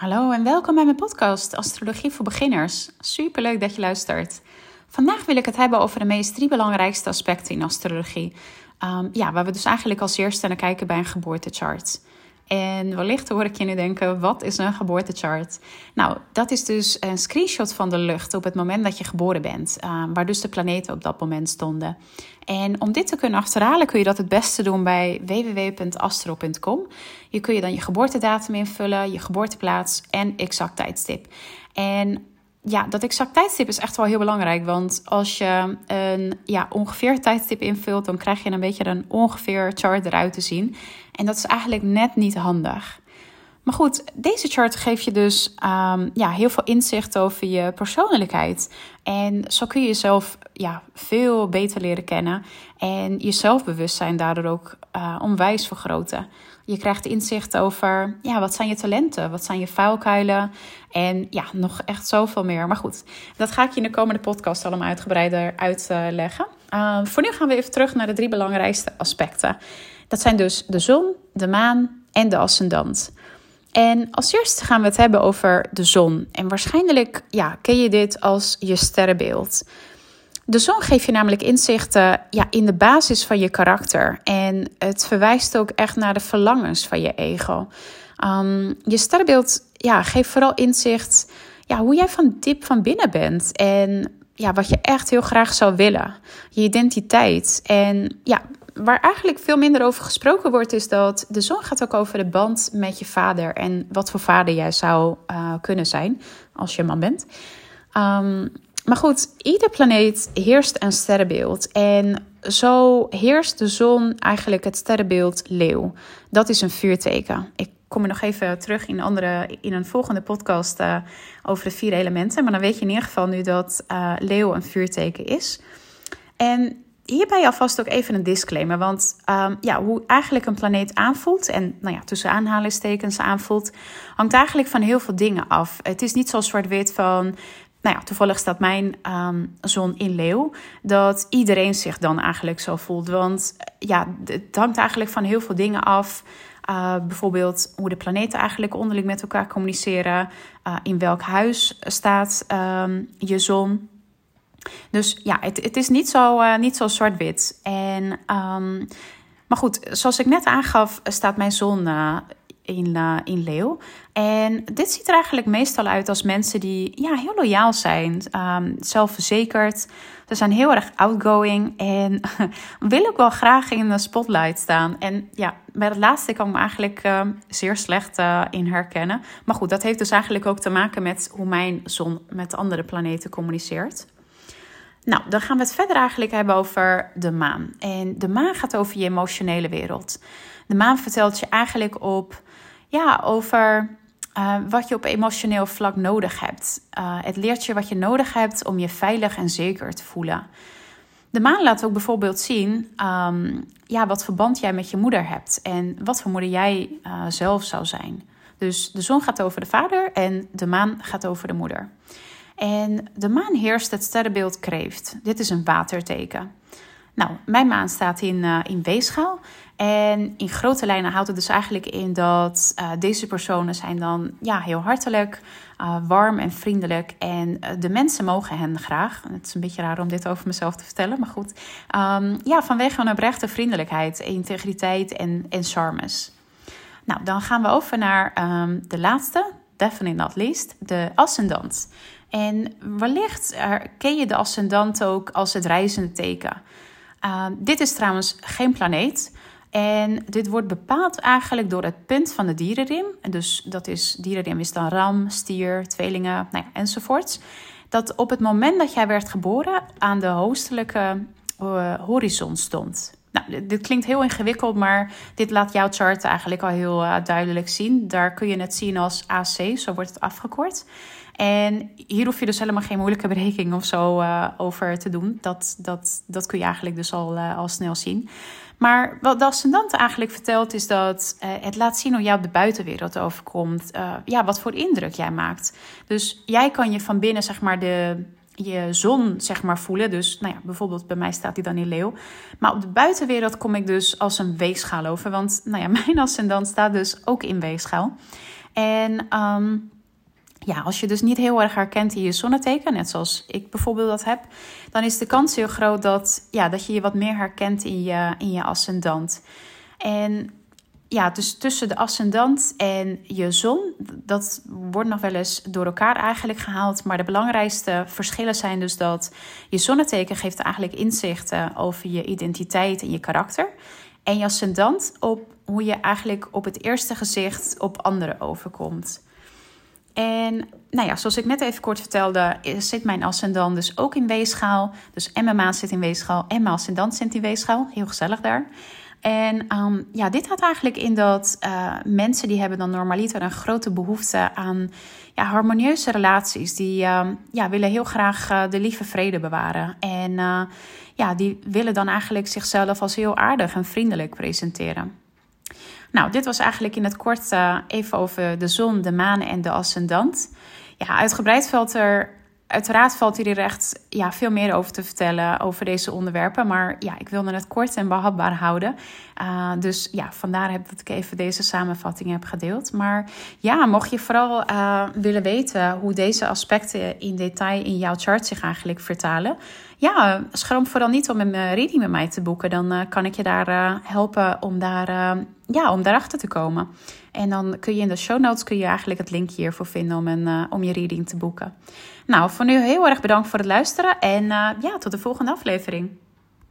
Hallo en welkom bij mijn podcast Astrologie voor Beginners. Super leuk dat je luistert. Vandaag wil ik het hebben over de meest drie belangrijkste aspecten in astrologie. Um, ja, waar we dus eigenlijk als eerste naar kijken bij een geboortechart. En wellicht hoor ik je nu denken, wat is een geboortechart? Nou, dat is dus een screenshot van de lucht op het moment dat je geboren bent. Uh, waar dus de planeten op dat moment stonden. En om dit te kunnen achterhalen kun je dat het beste doen bij www.astro.com. Je kun je dan je geboortedatum invullen, je geboorteplaats en exact tijdstip. En ja, dat exact tijdstip is echt wel heel belangrijk. Want als je een ja, ongeveer tijdstip invult, dan krijg je een beetje een ongeveer chart eruit te zien. En dat is eigenlijk net niet handig. Maar goed, deze chart geeft je dus um, ja, heel veel inzicht over je persoonlijkheid. En zo kun je jezelf ja, veel beter leren kennen. En je zelfbewustzijn daardoor ook uh, onwijs vergroten. Je krijgt inzicht over ja, wat zijn je talenten, wat zijn je vuilkuilen. En ja, nog echt zoveel meer. Maar goed, dat ga ik je in de komende podcast allemaal uitgebreider uitleggen. Uh, voor nu gaan we even terug naar de drie belangrijkste aspecten. Dat zijn dus de zon, de maan en de ascendant. En als eerste gaan we het hebben over de zon. En waarschijnlijk ja, ken je dit als je sterrenbeeld. De zon geeft je namelijk inzichten ja, in de basis van je karakter. En het verwijst ook echt naar de verlangens van je ego. Um, je sterrenbeeld ja, geeft vooral inzicht ja, hoe jij van diep van binnen bent. En ja, wat je echt heel graag zou willen. Je identiteit. En ja, waar eigenlijk veel minder over gesproken wordt, is dat de zon gaat ook over de band met je vader. En wat voor vader jij zou uh, kunnen zijn als je man bent. Um, maar goed, ieder planeet heerst een sterrenbeeld. En zo heerst de zon eigenlijk het sterrenbeeld leeuw. Dat is een vuurteken. Ik kom er nog even terug in, andere, in een volgende podcast uh, over de vier elementen. Maar dan weet je in ieder geval nu dat uh, leeuw een vuurteken is. En hierbij alvast ook even een disclaimer. Want um, ja, hoe eigenlijk een planeet aanvoelt, en nou ja, tussen aanhalingstekens aanvoelt, hangt eigenlijk van heel veel dingen af. Het is niet zo zwart-wit van. Nou ja, toevallig staat mijn um, zon in leeuw. Dat iedereen zich dan eigenlijk zo voelt. Want ja, het hangt eigenlijk van heel veel dingen af. Uh, bijvoorbeeld hoe de planeten eigenlijk onderling met elkaar communiceren. Uh, in welk huis staat um, je zon? Dus ja, het, het is niet zo, niet zo zwart-wit. En, um, maar goed, zoals ik net aangaf, staat mijn zon uh, in, uh, in leeuw. En dit ziet er eigenlijk meestal uit als mensen die ja, heel loyaal zijn, um, zelfverzekerd. Ze zijn heel erg outgoing en willen ook wel graag in de spotlight staan. En ja, bij het laatste kan ik me eigenlijk uh, zeer slecht in herkennen. Maar goed, dat heeft dus eigenlijk ook te maken met hoe mijn zon met andere planeten communiceert. Nou, dan gaan we het verder eigenlijk hebben over de maan. En de maan gaat over je emotionele wereld. De maan vertelt je eigenlijk op, ja, over uh, wat je op emotioneel vlak nodig hebt. Uh, het leert je wat je nodig hebt om je veilig en zeker te voelen. De maan laat ook bijvoorbeeld zien um, ja, wat verband jij met je moeder hebt en wat voor moeder jij uh, zelf zou zijn. Dus de zon gaat over de vader en de maan gaat over de moeder. En de maan heerst het sterrenbeeld kreeft. Dit is een waterteken. Nou, mijn maan staat in, uh, in weegschaal. En in grote lijnen houdt het dus eigenlijk in dat uh, deze personen zijn dan ja, heel hartelijk, uh, warm en vriendelijk. En de mensen mogen hen graag. Het is een beetje raar om dit over mezelf te vertellen, maar goed. Um, ja, vanwege hun oprechte vriendelijkheid, integriteit en, en charmes. Nou, dan gaan we over naar um, de laatste, definitely not least, de ascendant. En wellicht ken je de ascendant ook als het reizende teken. Uh, dit is trouwens geen planeet. En dit wordt bepaald eigenlijk door het punt van de dierenrim. En dus dat is, dierenrim is dan ram, stier, tweelingen nou ja, enzovoorts. Dat op het moment dat jij werd geboren aan de hoostelijke uh, horizon stond. Nou, dit klinkt heel ingewikkeld, maar dit laat jouw chart eigenlijk al heel uh, duidelijk zien. Daar kun je het zien als AC, zo wordt het afgekort. En hier hoef je dus helemaal geen moeilijke berekening of zo uh, over te doen. Dat, dat, dat kun je eigenlijk dus al, uh, al snel zien. Maar wat de ascendant eigenlijk vertelt is dat uh, het laat zien hoe jij op de buitenwereld overkomt. ja, wat voor indruk jij maakt. Dus jij kan je van binnen zeg maar de, je zon zeg maar voelen. Dus nou ja, bijvoorbeeld bij mij staat die dan in leeuw. Maar op de buitenwereld kom ik dus als een weegschaal over. Want nou ja, mijn ascendant staat dus ook in weegschaal. En ehm, ja, als je dus niet heel erg herkent in je zonneteken, net zoals ik bijvoorbeeld dat heb, dan is de kans heel groot dat, ja, dat je je wat meer herkent in je, in je ascendant. En ja, dus tussen de ascendant en je zon, dat wordt nog wel eens door elkaar eigenlijk gehaald. Maar de belangrijkste verschillen zijn dus dat je zonneteken geeft eigenlijk inzichten over je identiteit en je karakter. En je ascendant op hoe je eigenlijk op het eerste gezicht op anderen overkomt. En nou ja, zoals ik net even kort vertelde, zit mijn ascendant dus ook in weegschaal. Dus en mijn maan zit in weegschaal en mijn ascendant zit in weegschaal. Heel gezellig daar. En um, ja, dit had eigenlijk in dat uh, mensen die hebben dan normaliter een grote behoefte aan ja, harmonieuze relaties. Die uh, ja, willen heel graag uh, de lieve vrede bewaren. En ja, die willen dan eigenlijk zichzelf als heel aardig en vriendelijk presenteren. Nou, dit was eigenlijk in het kort even over de zon, de maan en de ascendant. Ja, uitgebreid valt er Uiteraard valt hier echt ja, veel meer over te vertellen over deze onderwerpen. Maar ja, ik wilde het kort en behapbaar houden. Uh, dus ja, vandaar heb dat ik even deze samenvatting heb gedeeld. Maar ja, mocht je vooral uh, willen weten hoe deze aspecten in detail in jouw chart zich eigenlijk vertalen. Ja, schroom vooral niet om een reading met mij te boeken. Dan kan ik je daar helpen om, daar, ja, om daarachter te komen. En dan kun je in de show notes kun je eigenlijk het linkje hiervoor vinden om, een, om je reading te boeken. Nou, voor nu heel erg bedankt voor het luisteren en uh, ja, tot de volgende aflevering.